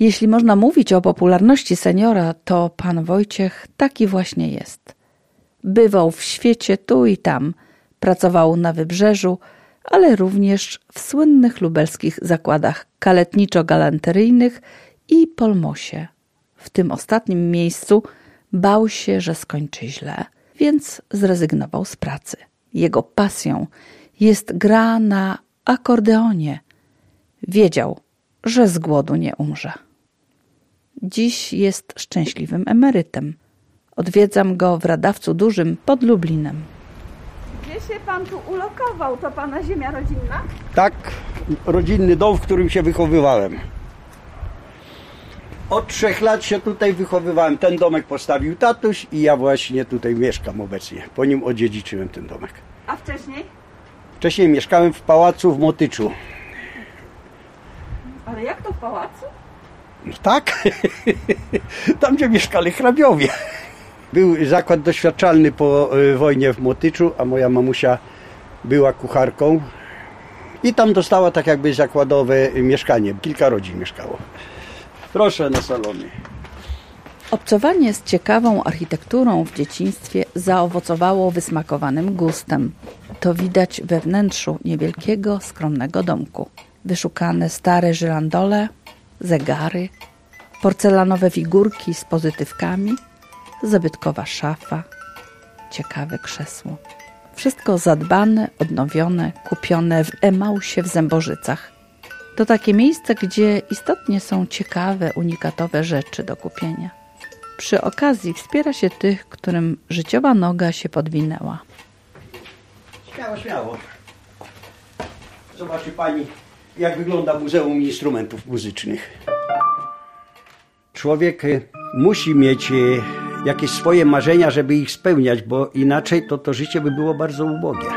Jeśli można mówić o popularności seniora, to pan Wojciech taki właśnie jest. Bywał w świecie tu i tam, pracował na wybrzeżu, ale również w słynnych lubelskich zakładach kaletniczo-galanteryjnych i Polmosie. W tym ostatnim miejscu bał się, że skończy źle, więc zrezygnował z pracy. Jego pasją jest gra na akordeonie. Wiedział, że z głodu nie umrze. Dziś jest szczęśliwym emerytem. Odwiedzam go w Radawcu Dużym pod Lublinem. Gdzie się pan tu ulokował? To pana ziemia rodzinna? Tak, rodzinny dom, w którym się wychowywałem. Od trzech lat się tutaj wychowywałem. Ten domek postawił tatuś i ja właśnie tutaj mieszkam obecnie. Po nim odziedziczyłem ten domek. A wcześniej? Wcześniej mieszkałem w pałacu w Motyczu. Ale jak to w pałacu? Tak, tam gdzie mieszkali hrabiowie. Był zakład doświadczalny po y, wojnie w Motyczu, a moja mamusia była kucharką. I tam dostała tak jakby zakładowe mieszkanie. Kilka rodzin mieszkało. Proszę na salonie. Obcowanie z ciekawą architekturą w dzieciństwie zaowocowało wysmakowanym gustem. To widać we wnętrzu niewielkiego, skromnego domku. Wyszukane stare żyrandole, zegary, porcelanowe figurki z pozytywkami, zabytkowa szafa, ciekawe krzesło. Wszystko zadbane, odnowione, kupione w Emausie w Zębożycach. To takie miejsce, gdzie istotnie są ciekawe, unikatowe rzeczy do kupienia. Przy okazji wspiera się tych, którym życiowa noga się podwinęła. Śmiało, śmiało. Zobaczy pani, jak wygląda Muzeum Instrumentów Muzycznych. Człowiek y, musi mieć y, jakieś swoje marzenia, żeby ich spełniać, bo inaczej to to życie by było bardzo ubogie.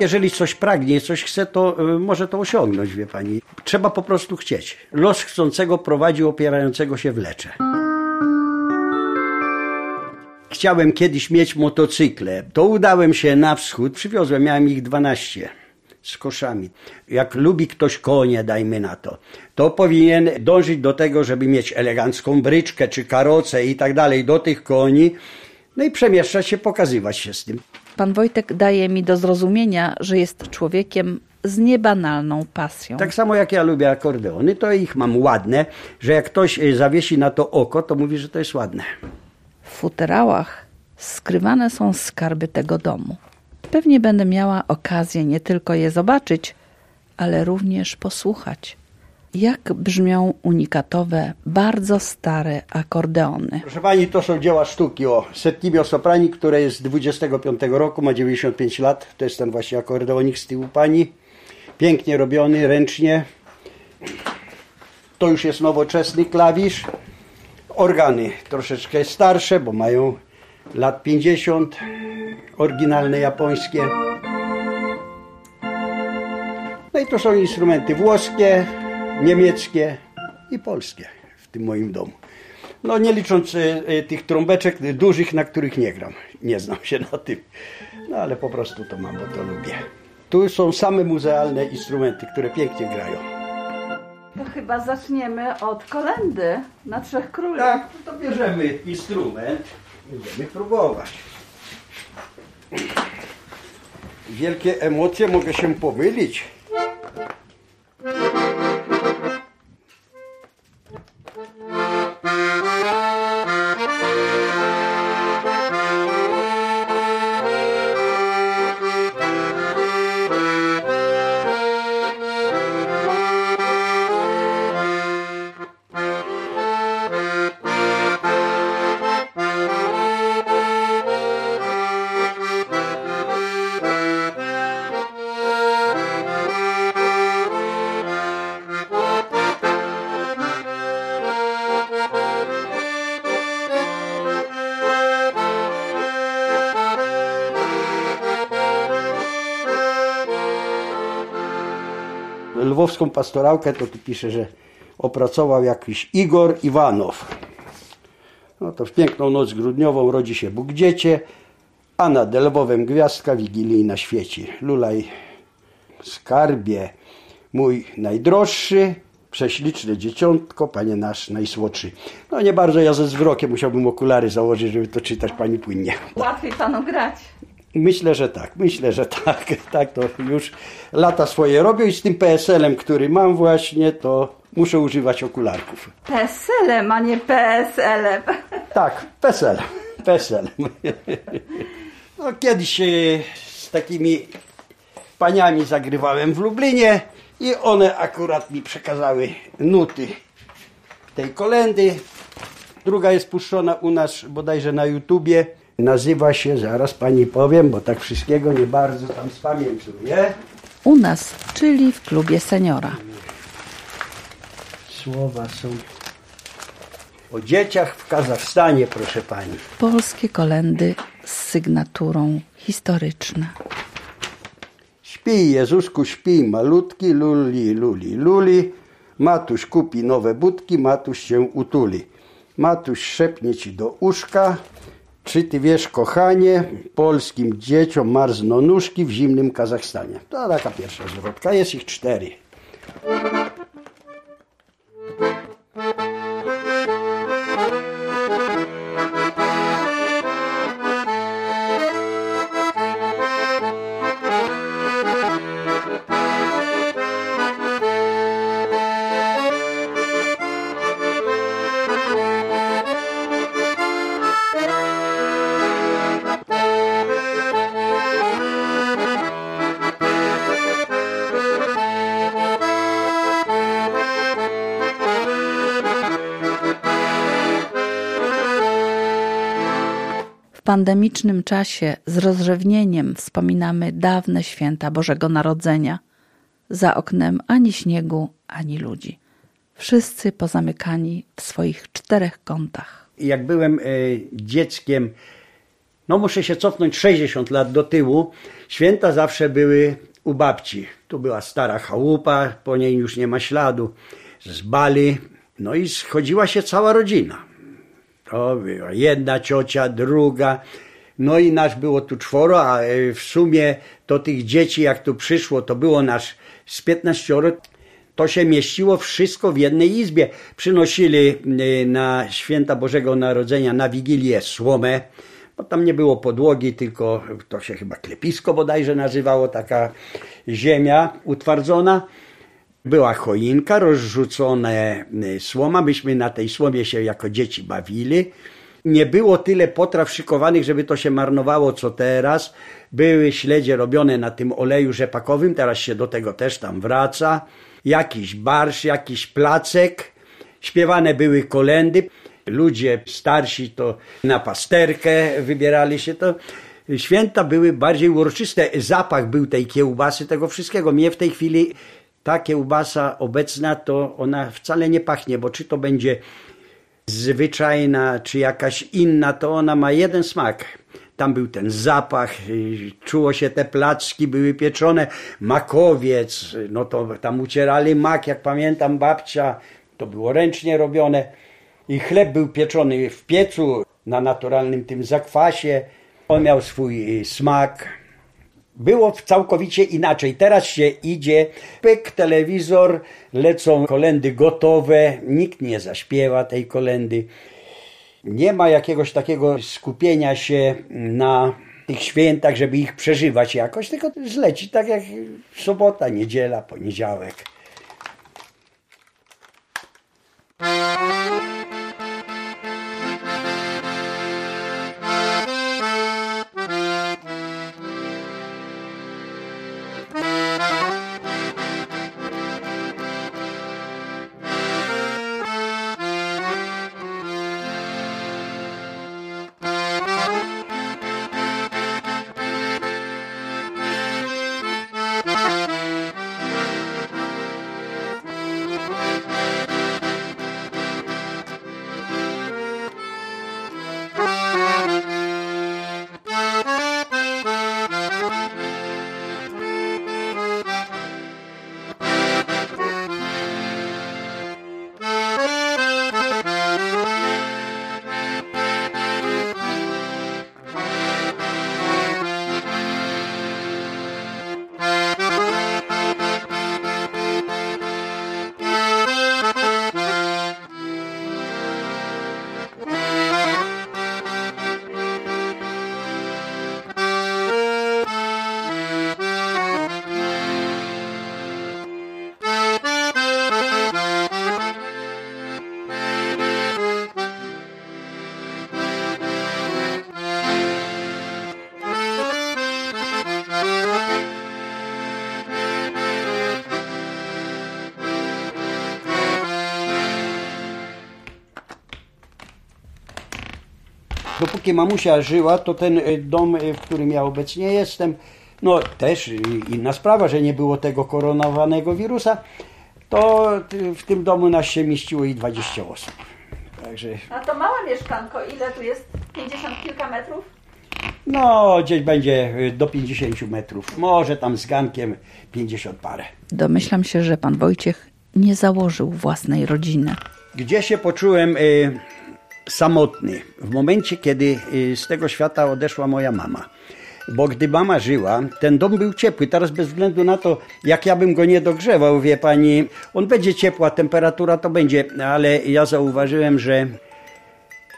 Jeżeli coś pragnie, coś chce, to y, może to osiągnąć, wie pani. Trzeba po prostu chcieć. Los chcącego prowadzi opierającego się w lecze. Chciałem kiedyś mieć motocykle. To udałem się na wschód, przywiozłem, miałem ich 12 z koszami. Jak lubi ktoś konie, dajmy na to, to powinien dążyć do tego, żeby mieć elegancką bryczkę czy karocę i tak dalej do tych koni, no i przemieszczać się, pokazywać się z tym. Pan Wojtek daje mi do zrozumienia, że jest człowiekiem z niebanalną pasją. Tak samo jak ja lubię akordeony, to ich mam ładne, że jak ktoś y, zawiesi na to oko, to mówi, że to jest ładne. W futerałach skrywane są skarby tego domu. Pewnie będę miała okazję nie tylko je zobaczyć, ale również posłuchać, jak brzmią unikatowe, bardzo stare akordeony. Proszę pani, to są dzieła sztuki o Settimio Soprani, które jest z 25 roku, ma 95 lat. To jest ten właśnie akordeonik z tyłu pani. Pięknie robiony, ręcznie. To już jest nowoczesny klawisz. Organy troszeczkę starsze, bo mają lat 50. Oryginalne japońskie. No i to są instrumenty włoskie, niemieckie i polskie w tym moim domu. No nie licząc y, tych trąbeczek dużych, na których nie gram. Nie znam się na tym. No ale po prostu to mam, bo to lubię. Tu są same muzealne instrumenty, które pięknie grają. To chyba zaczniemy od kolendy na Trzech Króli. Tak, to bierzemy instrument. Będziemy próbować. Wielkie emocje, mogę się pomylić. Lwowską pastorałkę, to tu pisze, że opracował jakiś Igor Iwanow. No to w piękną noc grudniową rodzi się Bóg Dziecię, a nad Lwowem gwiazdka wigilijna świeci. Lulaj skarbie, mój najdroższy, prześliczne dzieciątko, panie nasz najsłodszy. No nie bardzo ja ze wzrokiem musiałbym okulary założyć, żeby to czytać pani płynnie. Łatwiej panu grać. Myślę, że tak, myślę, że tak, tak to już lata swoje robią i z tym PSL-em, który mam właśnie, to muszę używać okularków. PSL-em, a nie PSL-em. Tak, PESEL. PESEL. No, kiedyś e, z takimi paniami zagrywałem w Lublinie i one akurat mi przekazały nuty tej kolendy. Druga jest puszczona u nas bodajże na YouTubie. Nazywa się, zaraz pani powiem, bo tak wszystkiego nie bardzo tam spamiętuję. U nas, czyli w klubie seniora. Słowa są o dzieciach w Kazachstanie, proszę pani. Polskie kolendy z sygnaturą historyczna. Śpi, Jezuszku, śpi, malutki, luli, luli, luli. Matuś kupi nowe budki, Matuś się utuli. Matuś szepnie ci do uszka, czy ty wiesz, kochanie, polskim dzieciom marzną nóżki w zimnym Kazachstanie. To taka pierwsza zwrotka, jest ich cztery. Pandemicznym czasie z rozrzewnieniem wspominamy dawne święta Bożego Narodzenia. Za oknem ani śniegu, ani ludzi. Wszyscy pozamykani w swoich czterech kątach. jak byłem e, dzieckiem, no muszę się cofnąć 60 lat do tyłu, święta zawsze były u babci. Tu była stara chałupa, po niej już nie ma śladu, z bali, no i schodziła się cała rodzina. To była jedna ciocia, druga, no i nas było tu czworo, a e, w sumie to tych dzieci, jak tu przyszło, to było nas z 15 to się mieściło wszystko w jednej izbie. Przynosili y, na święta Bożego Narodzenia, na Wigilię słomę, bo tam nie było podłogi, tylko to się chyba klepisko bodajże nazywało, taka ziemia utwardzona. Była choinka, rozrzucone y, słoma, myśmy na tej słomie się jako dzieci bawili. Nie było tyle potraw szykowanych, żeby to się marnowało, co teraz. Były śledzie robione na tym oleju rzepakowym, teraz się do tego też tam wraca. Jakiś barsz, jakiś placek. Śpiewane były kolendy. Ludzie starsi to na pasterkę wybierali się. To święta były bardziej uroczyste. Zapach był tej kiełbasy, tego wszystkiego. Mnie w tej chwili ta kiełbasa obecna, to ona wcale nie pachnie, bo czy to będzie zwyczajna, czy jakaś inna, to ona ma jeden smak. Tam był ten zapach, y, czuło się te placki, były pieczone, makowiec, no to tam ucierali mak, jak pamiętam babcia, to było ręcznie robione. I chleb był pieczony w piecu na naturalnym tym zakwasie. On miał swój y, smak. Było całkowicie inaczej. Teraz się idzie, pyk, telewizor, lecą kolendy gotowe, nikt nie zaśpiewa tej kolendy. Nie ma jakiegoś takiego skupienia się na tych świętach, żeby ich przeżywać jakoś, tylko zleci tak jak sobota, niedziela, poniedziałek. Dopóki mamusia żyła, to ten y, dom, y, w którym ja obecnie jestem, no też inna sprawa, że nie było tego koronowanego wirusa, to w tym domu nas się mieściło i 20 osób. Także... A to małe mieszkanko, ile tu jest? 50 kilka metrów? No, gdzieś będzie do 50 metrów. Może tam z gankiem 50 parę. Domyślam się, że pan Wojciech nie założył własnej rodziny. Gdzie się poczułem y, samotny? W momencie, kiedy y, z tego świata odeszła moja mama. Bo gdy mama żyła, ten dom był ciepły. Teraz bez względu na to, jak ja bym go nie dogrzewał, wie pani, on będzie ciepła, temperatura to będzie, ale ja zauważyłem, że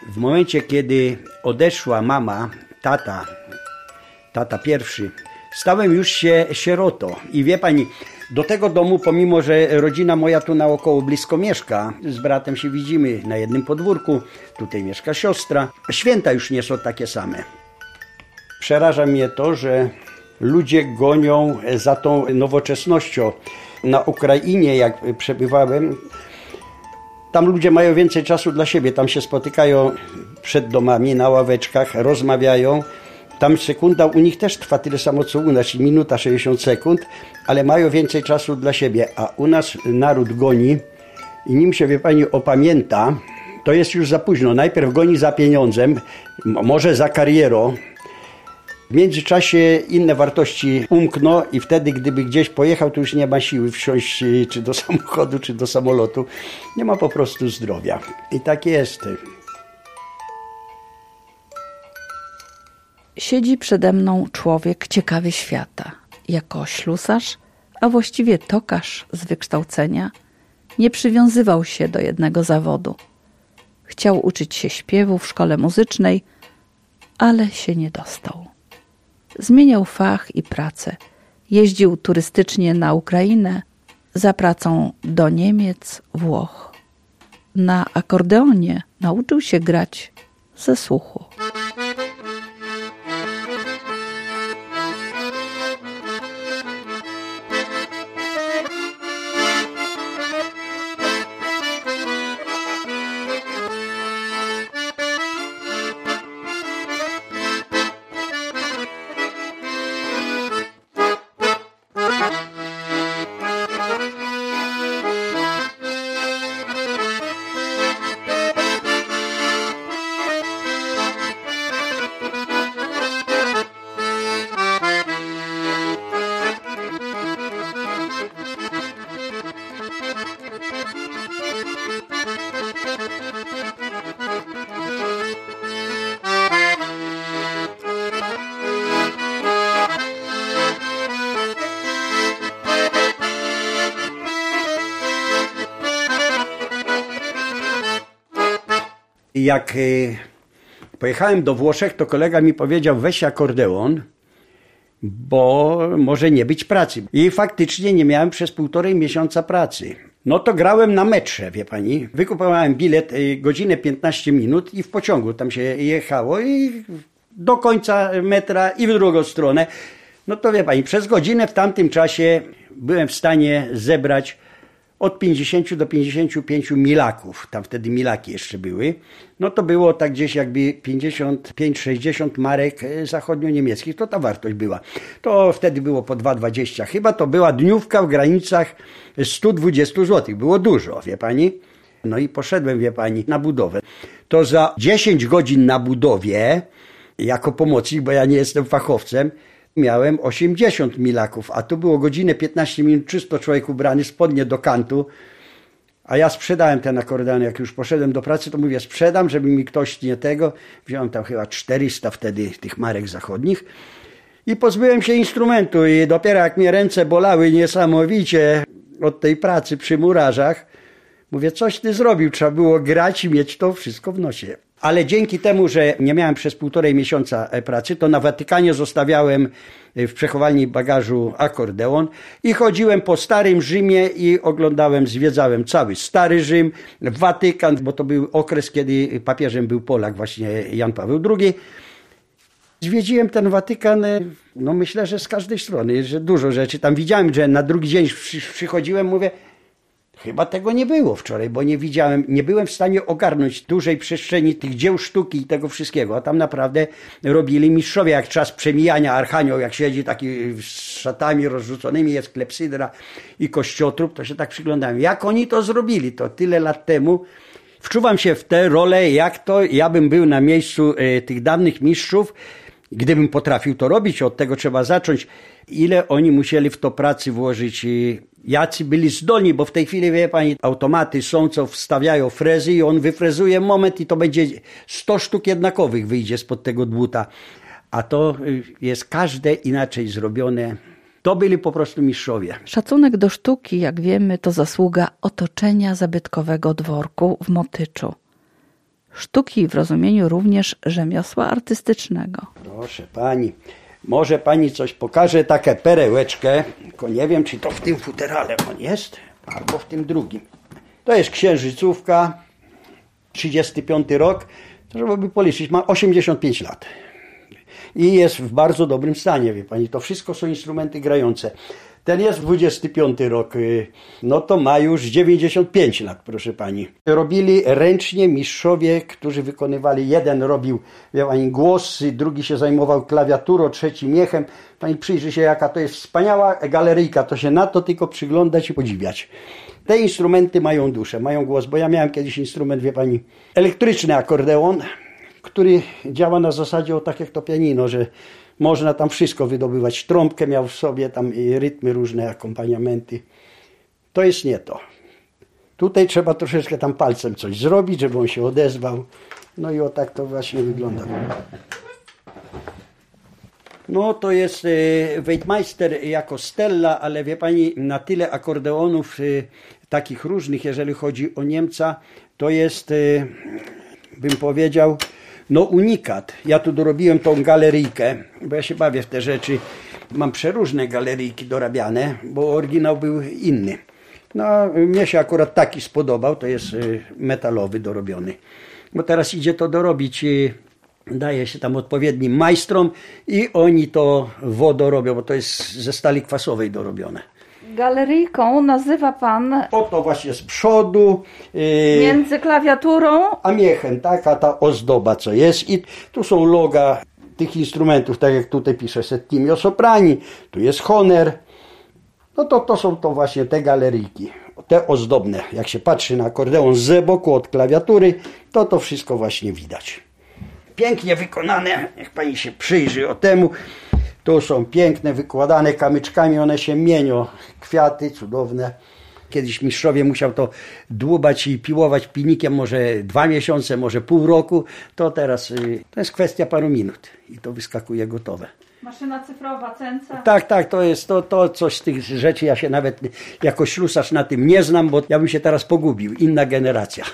w momencie, kiedy odeszła mama, tata, tata pierwszy, stałem już się sieroto. I wie pani, do tego domu, pomimo że rodzina moja tu naokoło blisko mieszka, z bratem się widzimy na jednym podwórku, tutaj mieszka siostra, święta już nie są takie same. Przeraża mnie to, że ludzie gonią za tą nowoczesnością. Na Ukrainie, jak przebywałem, tam ludzie mają więcej czasu dla siebie, tam się spotykają przed domami, na ławeczkach, rozmawiają. Tam sekunda u nich też trwa tyle samo co u nas, minuta 60 sekund, ale mają więcej czasu dla siebie, a u nas naród goni i nim się, wie pani, opamięta, to jest już za późno. Najpierw goni za pieniądzem, może za karierą, w międzyczasie inne wartości umkną i wtedy, gdyby gdzieś pojechał, to już nie ma siły wsiąść czy do samochodu, czy do samolotu. Nie ma po prostu zdrowia. I tak jest. Siedzi przede mną człowiek ciekawy świata. Jako ślusarz, a właściwie tokarz z wykształcenia, nie przywiązywał się do jednego zawodu. Chciał uczyć się śpiewu w szkole muzycznej, ale się nie dostał. Zmieniał fach i pracę. Jeździł turystycznie na Ukrainę, za pracą do Niemiec, Włoch. Na akordeonie nauczył się grać ze słuchu. Jak y, pojechałem do Włoszech, to kolega mi powiedział, weź akordeon, bo może nie być pracy. I faktycznie nie miałem przez półtorej miesiąca pracy. No to grałem na metrze, wie pani. Wykupowałem bilet y, godzinę 15 minut i w pociągu tam się jechało i do końca metra i w drugą stronę. No to wie pani, przez godzinę w tamtym czasie byłem w stanie zebrać od 50 do 55 milaków, tam wtedy milaki jeszcze były, no to było tak gdzieś jakby 55-60 marek e, zachodnio-niemieckich, to ta wartość była. To wtedy było po 2,20. Chyba to była dniówka w granicach 120 zł. Było dużo, wie pani. No i poszedłem, wie pani, na budowę. To za 10 godzin na budowie, jako pomocnik, bo ja nie jestem fachowcem, miałem 80 milaków, a tu było godzinę 15 minut, czysto człowiek ubrany, spodnie do kantu, a ja sprzedałem ten akordeon, jak już poszedłem do pracy, to mówię, sprzedam, żeby mi ktoś nie tego, wziąłem tam chyba 400 wtedy tych marek zachodnich. I pozbyłem się instrumentu i dopiero jak mnie ręce bolały niesamowicie od tej pracy przy murarzach, mówię, coś ty zrobił, trzeba było grać i mieć to wszystko w nosie. Ale dzięki temu, że nie miałem przez półtorej miesiąca e, pracy, to na Watykanie zostawiałem e, w przechowalni bagażu akordeon i chodziłem po Starym Rzymie i oglądałem, zwiedzałem cały Stary Rzym, Watykan, bo to był okres, kiedy papieżem był Polak, właśnie Jan Paweł II. Zwiedziłem ten Watykan, e, no myślę, że z każdej strony, że dużo rzeczy tam widziałem, że na drugi dzień przychodziłem, mówię, Chyba tego nie było wczoraj, bo nie widziałem, nie byłem w stanie ogarnąć dużej przestrzeni tych dzieł sztuki i tego wszystkiego. A tam naprawdę robili mistrzowie, jak czas przemijania archanioł, jak siedzi taki z szatami rozrzuconymi, jest klepsydra i kościotrup, to się tak przyglądałem. Jak oni to zrobili? To tyle lat temu. Wczuwam się w tę rolę, jak to ja bym był na miejscu e, tych dawnych mistrzów, gdybym potrafił to robić, od tego trzeba zacząć, ile oni musieli w to pracy włożyć i jacy byli zdolni, bo w tej chwili, wie pani, automaty są, co wstawiają frezy i on wyfrezuje moment i to będzie 100 sztuk jednakowych wyjdzie spod tego dłuta. A to y, jest każde inaczej zrobione. To byli po prostu mistrzowie. Szacunek do sztuki, jak wiemy, to zasługa otoczenia zabytkowego dworku w Motyczu. Sztuki w rozumieniu również rzemiosła artystycznego. Proszę pani, może pani coś pokaże, taką perełeczkę, tylko nie wiem, czy to w tym futerale on jest, albo w tym drugim. To jest księżycówka, 35 rok, to żeby policzyć, ma 85 lat. I jest w bardzo dobrym stanie, wie pani. To wszystko są instrumenty grające. Ten jest 25 rok, y, no to ma już 95 lat, proszę pani. Robili ręcznie mistrzowie, którzy wykonywali, jeden robił, wie pani, głosy, drugi się zajmował klawiaturą, trzeci miechem. Pani przyjrzy się, jaka to jest wspaniała galeryjka, to się na to tylko przyglądać i podziwiać. Te instrumenty mają duszę, mają głos, bo ja miałem kiedyś instrument, wie pani, elektryczny akordeon, który działa na zasadzie o tak jak to pianino, że można tam wszystko wydobywać. Trąbkę miał w sobie, tam i rytmy różne, akompaniamenty. To jest nie to. Tutaj trzeba troszeczkę tam palcem coś zrobić, żeby on się odezwał. No i o tak to właśnie wygląda. No to jest e, Weidmeister jako Stella, ale wie pani, na tyle akordeonów e, takich różnych, jeżeli chodzi o Niemca, to jest, e, bym powiedział, no unikat. Ja tu dorobiłem tą galeryjkę, bo ja się bawię w te rzeczy. Mam przeróżne galeryjki dorabiane, bo oryginał był inny. No, mnie się akurat taki spodobał, to jest y, metalowy dorobiony. Bo teraz idzie to dorobić, daje się tam odpowiednim majstrom i oni to wodo robią, bo to jest ze stali kwasowej dorobione. Galeryjką nazywa pan Oto właśnie z przodu. Yy, między klawiaturą a miechem, taka ta ozdoba co jest. I tu są loga tych instrumentów, tak jak tutaj pisze Settimio Soprani, tu jest Honer. No to, to są to właśnie te galeryjki, te ozdobne. Jak się patrzy na akordeon z boku od klawiatury, to to wszystko właśnie widać. Pięknie wykonane, niech pani się przyjrzy o temu. Tu są piękne, wykładane kamyczkami, one się mienią. Kwiaty cudowne. Kiedyś mistrzowie musiał to dłubać i piłować pilnikiem może dwa miesiące, może pół roku. To teraz y, to jest kwestia paru minut i to wyskakuje gotowe. maszyna cyfrowa, cence. Tak, tak, to jest to, to coś z tych rzeczy. Ja się nawet jako ślusarz na tym nie znam, bo ja bym się teraz pogubił. Inna generacja.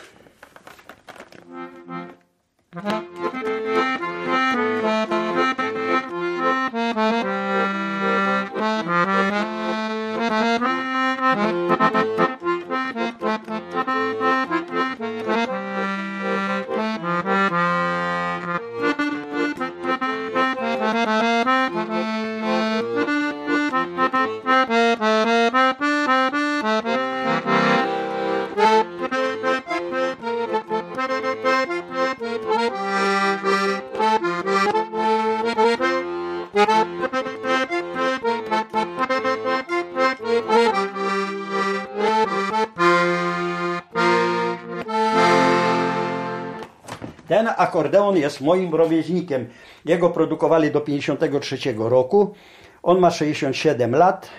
Akordeon jest moim rówieśnikiem. Jego produkowali do 53 roku. On ma 67 lat.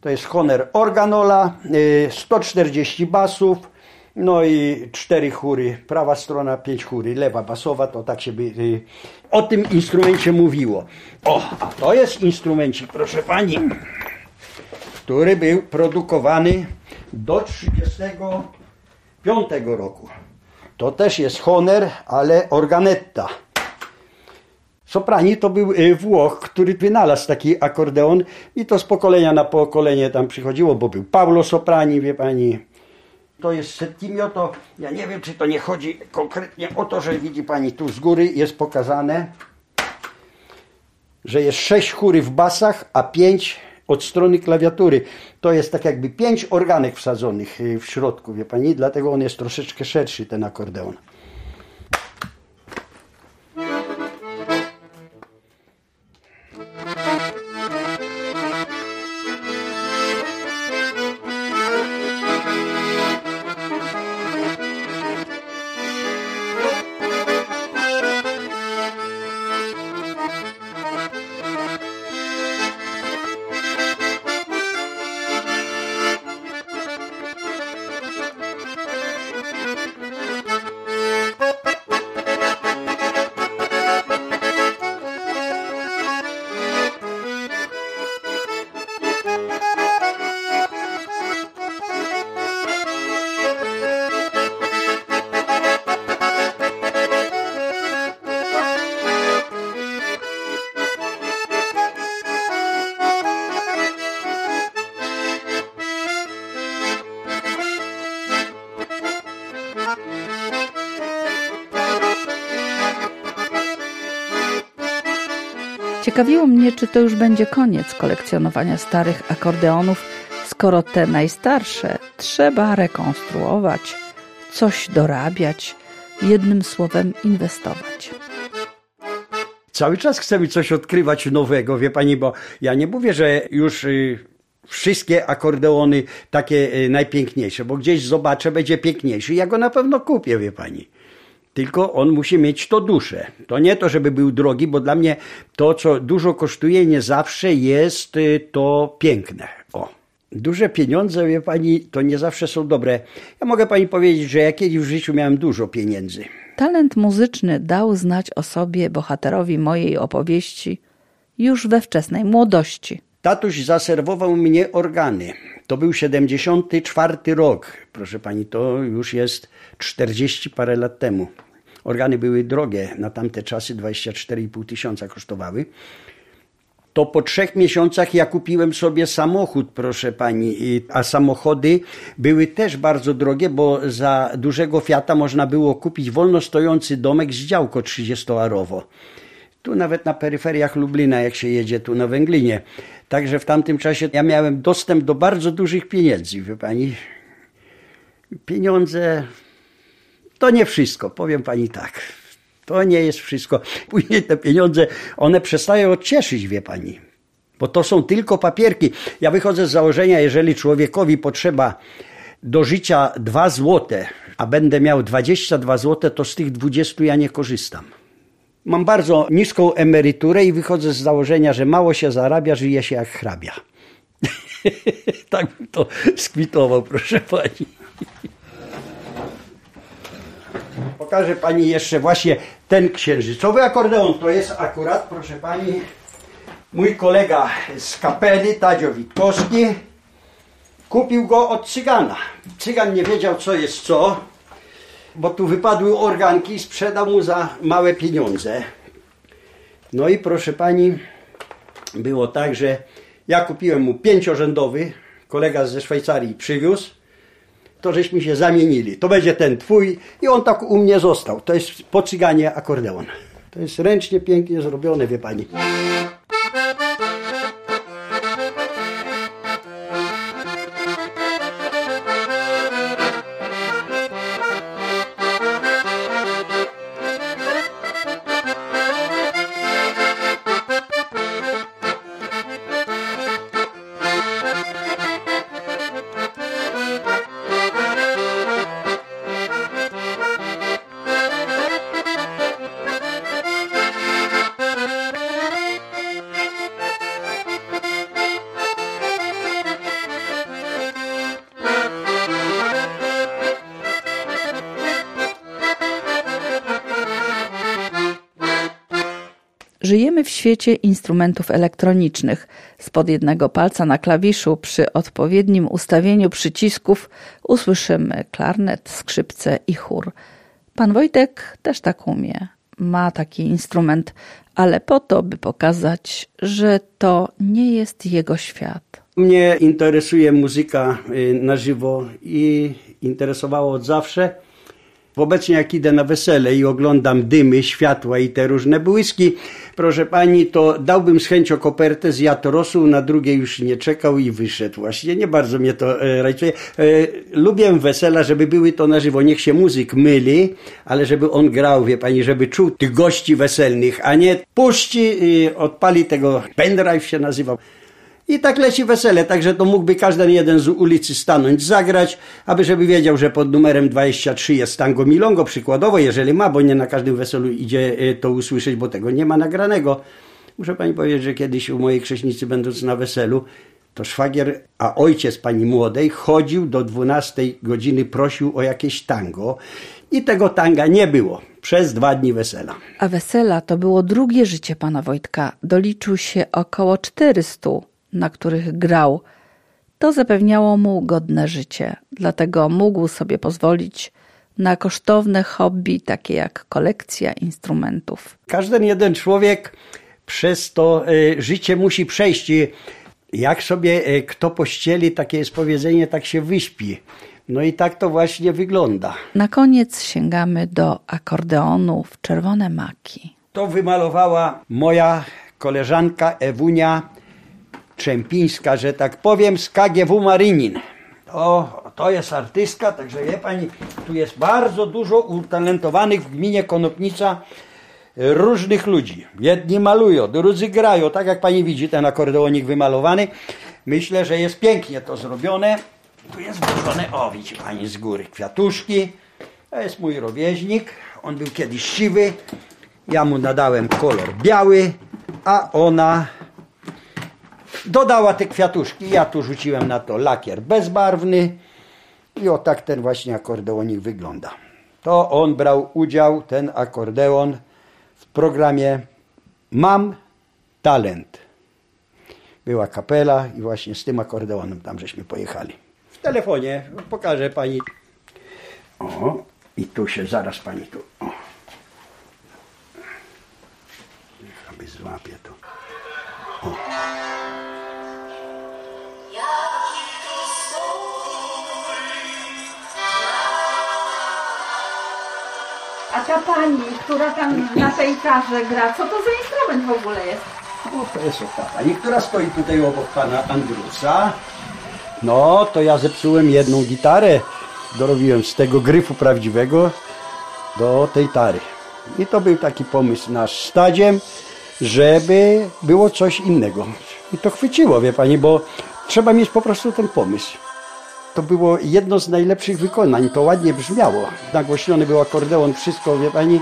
To jest Honor Organola, y, 140 basów, no i cztery chóry. Prawa strona, pięć chóry, lewa basowa, to tak się by y, o tym instrumencie mówiło. O, a to jest instrumencik, proszę pani, który był produkowany do 35 roku. To też jest Honor, ale organetta. Soprani to był y, Włoch, który wynalazł taki akordeon i to z pokolenia na pokolenie tam przychodziło, bo był Paulo Soprani, wie pani. To jest Settimio, to ja nie wiem, czy to nie chodzi konkretnie o to, że widzi pani tu z góry jest pokazane, że jest sześć chóry w basach, a pięć od strony klawiatury. To jest tak jakby pięć organek wsadzonych y, w środku, wie pani, dlatego on jest troszeczkę szerszy, ten akordeon. Ciekawiło mnie, czy to już będzie koniec kolekcjonowania starych akordeonów, skoro te najstarsze trzeba rekonstruować, coś dorabiać, jednym słowem inwestować. Cały czas chcemy coś odkrywać nowego, wie pani, bo ja nie mówię, że już y, wszystkie akordeony takie y, najpiękniejsze, bo gdzieś zobaczę, będzie piękniejszy. Ja go na pewno kupię, wie pani. Tylko on musi mieć to duszę. To nie to, żeby był drogi, bo dla mnie to, co dużo kosztuje, nie zawsze jest y, to piękne. O. Duże pieniądze, wie pani, to nie zawsze są dobre. Ja mogę pani powiedzieć, że ja kiedyś w życiu miałem dużo pieniędzy. Talent muzyczny dał znać o sobie bohaterowi mojej opowieści już we wczesnej młodości. Tatuś zaserwował mnie organy. To był 74 rok. Proszę pani, to już jest 40 parę lat temu. Organy były drogie, na tamte czasy 24,5 tysiąca kosztowały. To po trzech miesiącach ja kupiłem sobie samochód, proszę pani, a samochody były też bardzo drogie, bo za dużego Fiata można było kupić wolno stojący domek z działko 30-arowo. Tu nawet na peryferiach Lublina, jak się jedzie tu na Węglinie. Także w tamtym czasie ja miałem dostęp do bardzo dużych pieniędzy, wie pani. Pieniądze to nie wszystko, powiem pani tak. To nie jest wszystko. Później te pieniądze, one przestają cieszyć, wie pani. Bo to są tylko papierki. Ja wychodzę z założenia, jeżeli człowiekowi potrzeba do życia 2 złote, a będę miał 22 złote, to z tych 20 ja nie korzystam. Mam bardzo niską emeryturę i wychodzę z założenia, że mało się zarabia, żyje się jak hrabia. tak bym to skwitował, proszę pani. Pokażę pani jeszcze właśnie ten księżycowy akordeon. To jest akurat, proszę pani, mój kolega z kapeli, Tadzio Witkowski. Kupił go od cygana. Cygan nie wiedział, co jest co, bo tu wypadły organki i sprzedał mu za małe pieniądze. No i proszę pani, było tak, że ja kupiłem mu pięciorzędowy, kolega ze Szwajcarii przywiózł, to żeśmy się zamienili. To będzie ten twój i on tak u mnie został. To jest po cyganie akordeon. To jest ręcznie pięknie zrobione, wie pani. Świecie instrumentów elektronicznych. Spod jednego palca na klawiszu przy odpowiednim ustawieniu przycisków usłyszymy klarnet, skrzypce i chór. Pan Wojtek też tak umie. Ma taki instrument, ale po to, by pokazać, że to nie jest jego świat. Mnie interesuje muzyka y, na żywo i interesowało od zawsze. Obecnie jak idę na wesele i oglądam dymy, światła i te różne błyski, proszę pani, to dałbym z chęcią kopertę, zjadł rosół, na drugie już nie czekał i wyszedł właśnie. Nie bardzo mnie to e, rajcuje. E, lubię wesela, żeby były to na żywo. Niech się muzyk myli, ale żeby on grał, wie pani, żeby czuł tych gości weselnych, a nie puści, odpali tego pendrive się nazywał. I tak leci wesele, także to mógłby każdy jeden z ulicy stanąć, zagrać, aby żeby wiedział, że pod numerem 23 jest tango milongo przykładowo, jeżeli ma, bo nie na każdym weselu idzie y, to usłyszeć, bo tego nie ma nagranego. Muszę pani powiedzieć, że kiedyś u mojej krześnicy będąc na weselu, to szwagier, a ojciec pani młodej chodził do 12 godziny, prosił o jakieś tango i tego tanga nie było przez dwa dni wesela. A wesela to było drugie życie pana Wojtka. Doliczył się około 400 na których grał, to zapewniało mu godne życie. Dlatego mógł sobie pozwolić na kosztowne hobby, takie jak kolekcja instrumentów. Każdy jeden człowiek przez to y, życie musi przejść. Jak sobie y, kto pościeli, takie jest powiedzenie, tak się wyśpi. No i tak to właśnie wygląda. Na koniec sięgamy do akordeonu w czerwone maki. To wymalowała moja koleżanka Ewunia Czempińska, że tak powiem, z KGW Marynin. O, to jest artystka, także wie pani, tu jest bardzo dużo utalentowanych w gminie Konopnica różnych ludzi. Jedni malują, drudzy grają, tak jak pani widzi ten akordeonik wymalowany. Myślę, że jest pięknie to zrobione. Tu jest włożone, o widzi pani z góry, kwiatuszki. To jest mój rówieśnik, on był kiedyś siwy. Ja mu nadałem kolor biały, a ona Dodała te kwiatuszki. Ja tu rzuciłem na to lakier bezbarwny. I o tak ten właśnie akordeonik wygląda. To on brał udział, ten akordeon, w programie Mam Talent. Była kapela i właśnie z tym akordeonem tam żeśmy pojechali. W telefonie pokażę pani. O, i tu się zaraz pani tu. O. Aby złapie A ta pani, która tam na tej tarze gra, co to za instrument w ogóle jest? O, to jest ta pani, która stoi tutaj obok pana Andrusa. No, to ja zepsułem jedną gitarę. Dorobiłem z tego gryfu prawdziwego do tej tary. I to był taki pomysł nasz stadziem, żeby było coś innego. I to chwyciło, wie pani, bo trzeba mieć po prostu ten pomysł. To było jedno z najlepszych wykonań, to ładnie brzmiało. Nagłośniony był akordeon, wszystko, wie pani.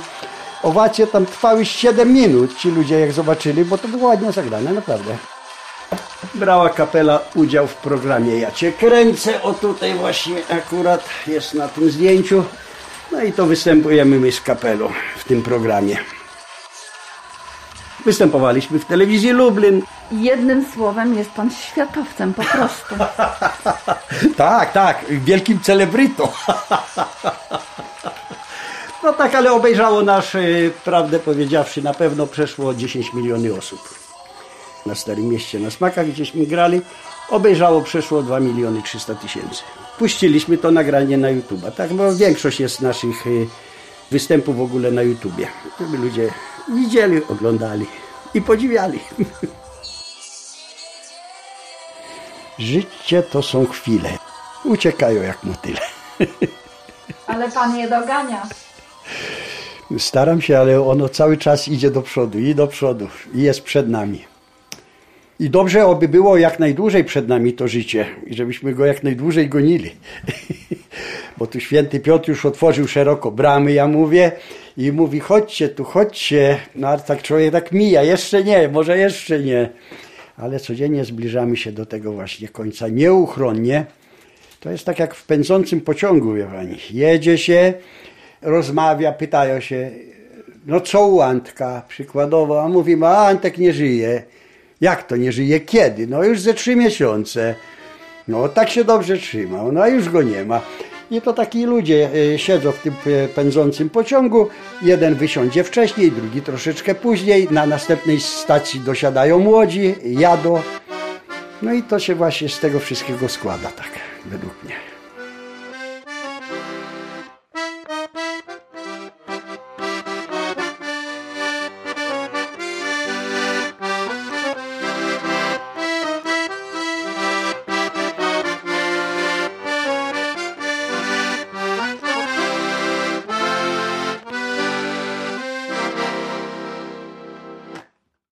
Owacje tam trwały 7 minut, ci ludzie jak zobaczyli, bo to było ładnie zagrane, naprawdę. Brała kapela udział w programie Ja Cię Kręcę, o tutaj właśnie akurat jest na tym zdjęciu. No i to występujemy my z kapelą w tym programie. Występowaliśmy w telewizji Lublin. Jednym słowem jest pan światowcem po prostu. tak, tak, wielkim celebrytą. no tak, ale obejrzało nasz, y, prawdę powiedziawszy, na pewno przeszło 10 miliony osób. Na Starym Mieście, na Smakach, gdzieśmy grali, obejrzało przeszło 2 miliony 300 tysięcy. Puściliśmy to nagranie na YouTube, tak, bo większość jest naszych y, występów w ogóle na YouTubie, żeby ludzie widzieli, oglądali i podziwiali. Życie to są chwile. Uciekają jak motyle. Ale pan je dogania. Staram się, ale ono cały czas idzie do przodu i do przodu i jest przed nami. I dobrze, aby było jak najdłużej przed nami to życie i żebyśmy go jak najdłużej gonili. Bo tu święty Piotr już otworzył szeroko bramy, ja mówię, i mówi, chodźcie tu, chodźcie. No ale tak człowiek tak mija, jeszcze nie, może jeszcze nie. Ale codziennie zbliżamy się do tego właśnie końca nieuchronnie. To jest tak jak w pędzącym pociągu, wie pani. Jedzie się, rozmawia, pytają się, no co u Antka przykładowo, a mówi, a Antek nie żyje. Jak to nie żyje? Kiedy? No już ze trzy miesiące. No tak się dobrze trzymał, no a już go nie ma. I to taki ludzie e, siedzą w tym e, pędzącym pociągu. Jeden wysiądzie wcześniej, drugi troszeczkę później. Na następnej stacji dosiadają młodzi, jadą. No i to się właśnie z tego wszystkiego składa, tak według mnie.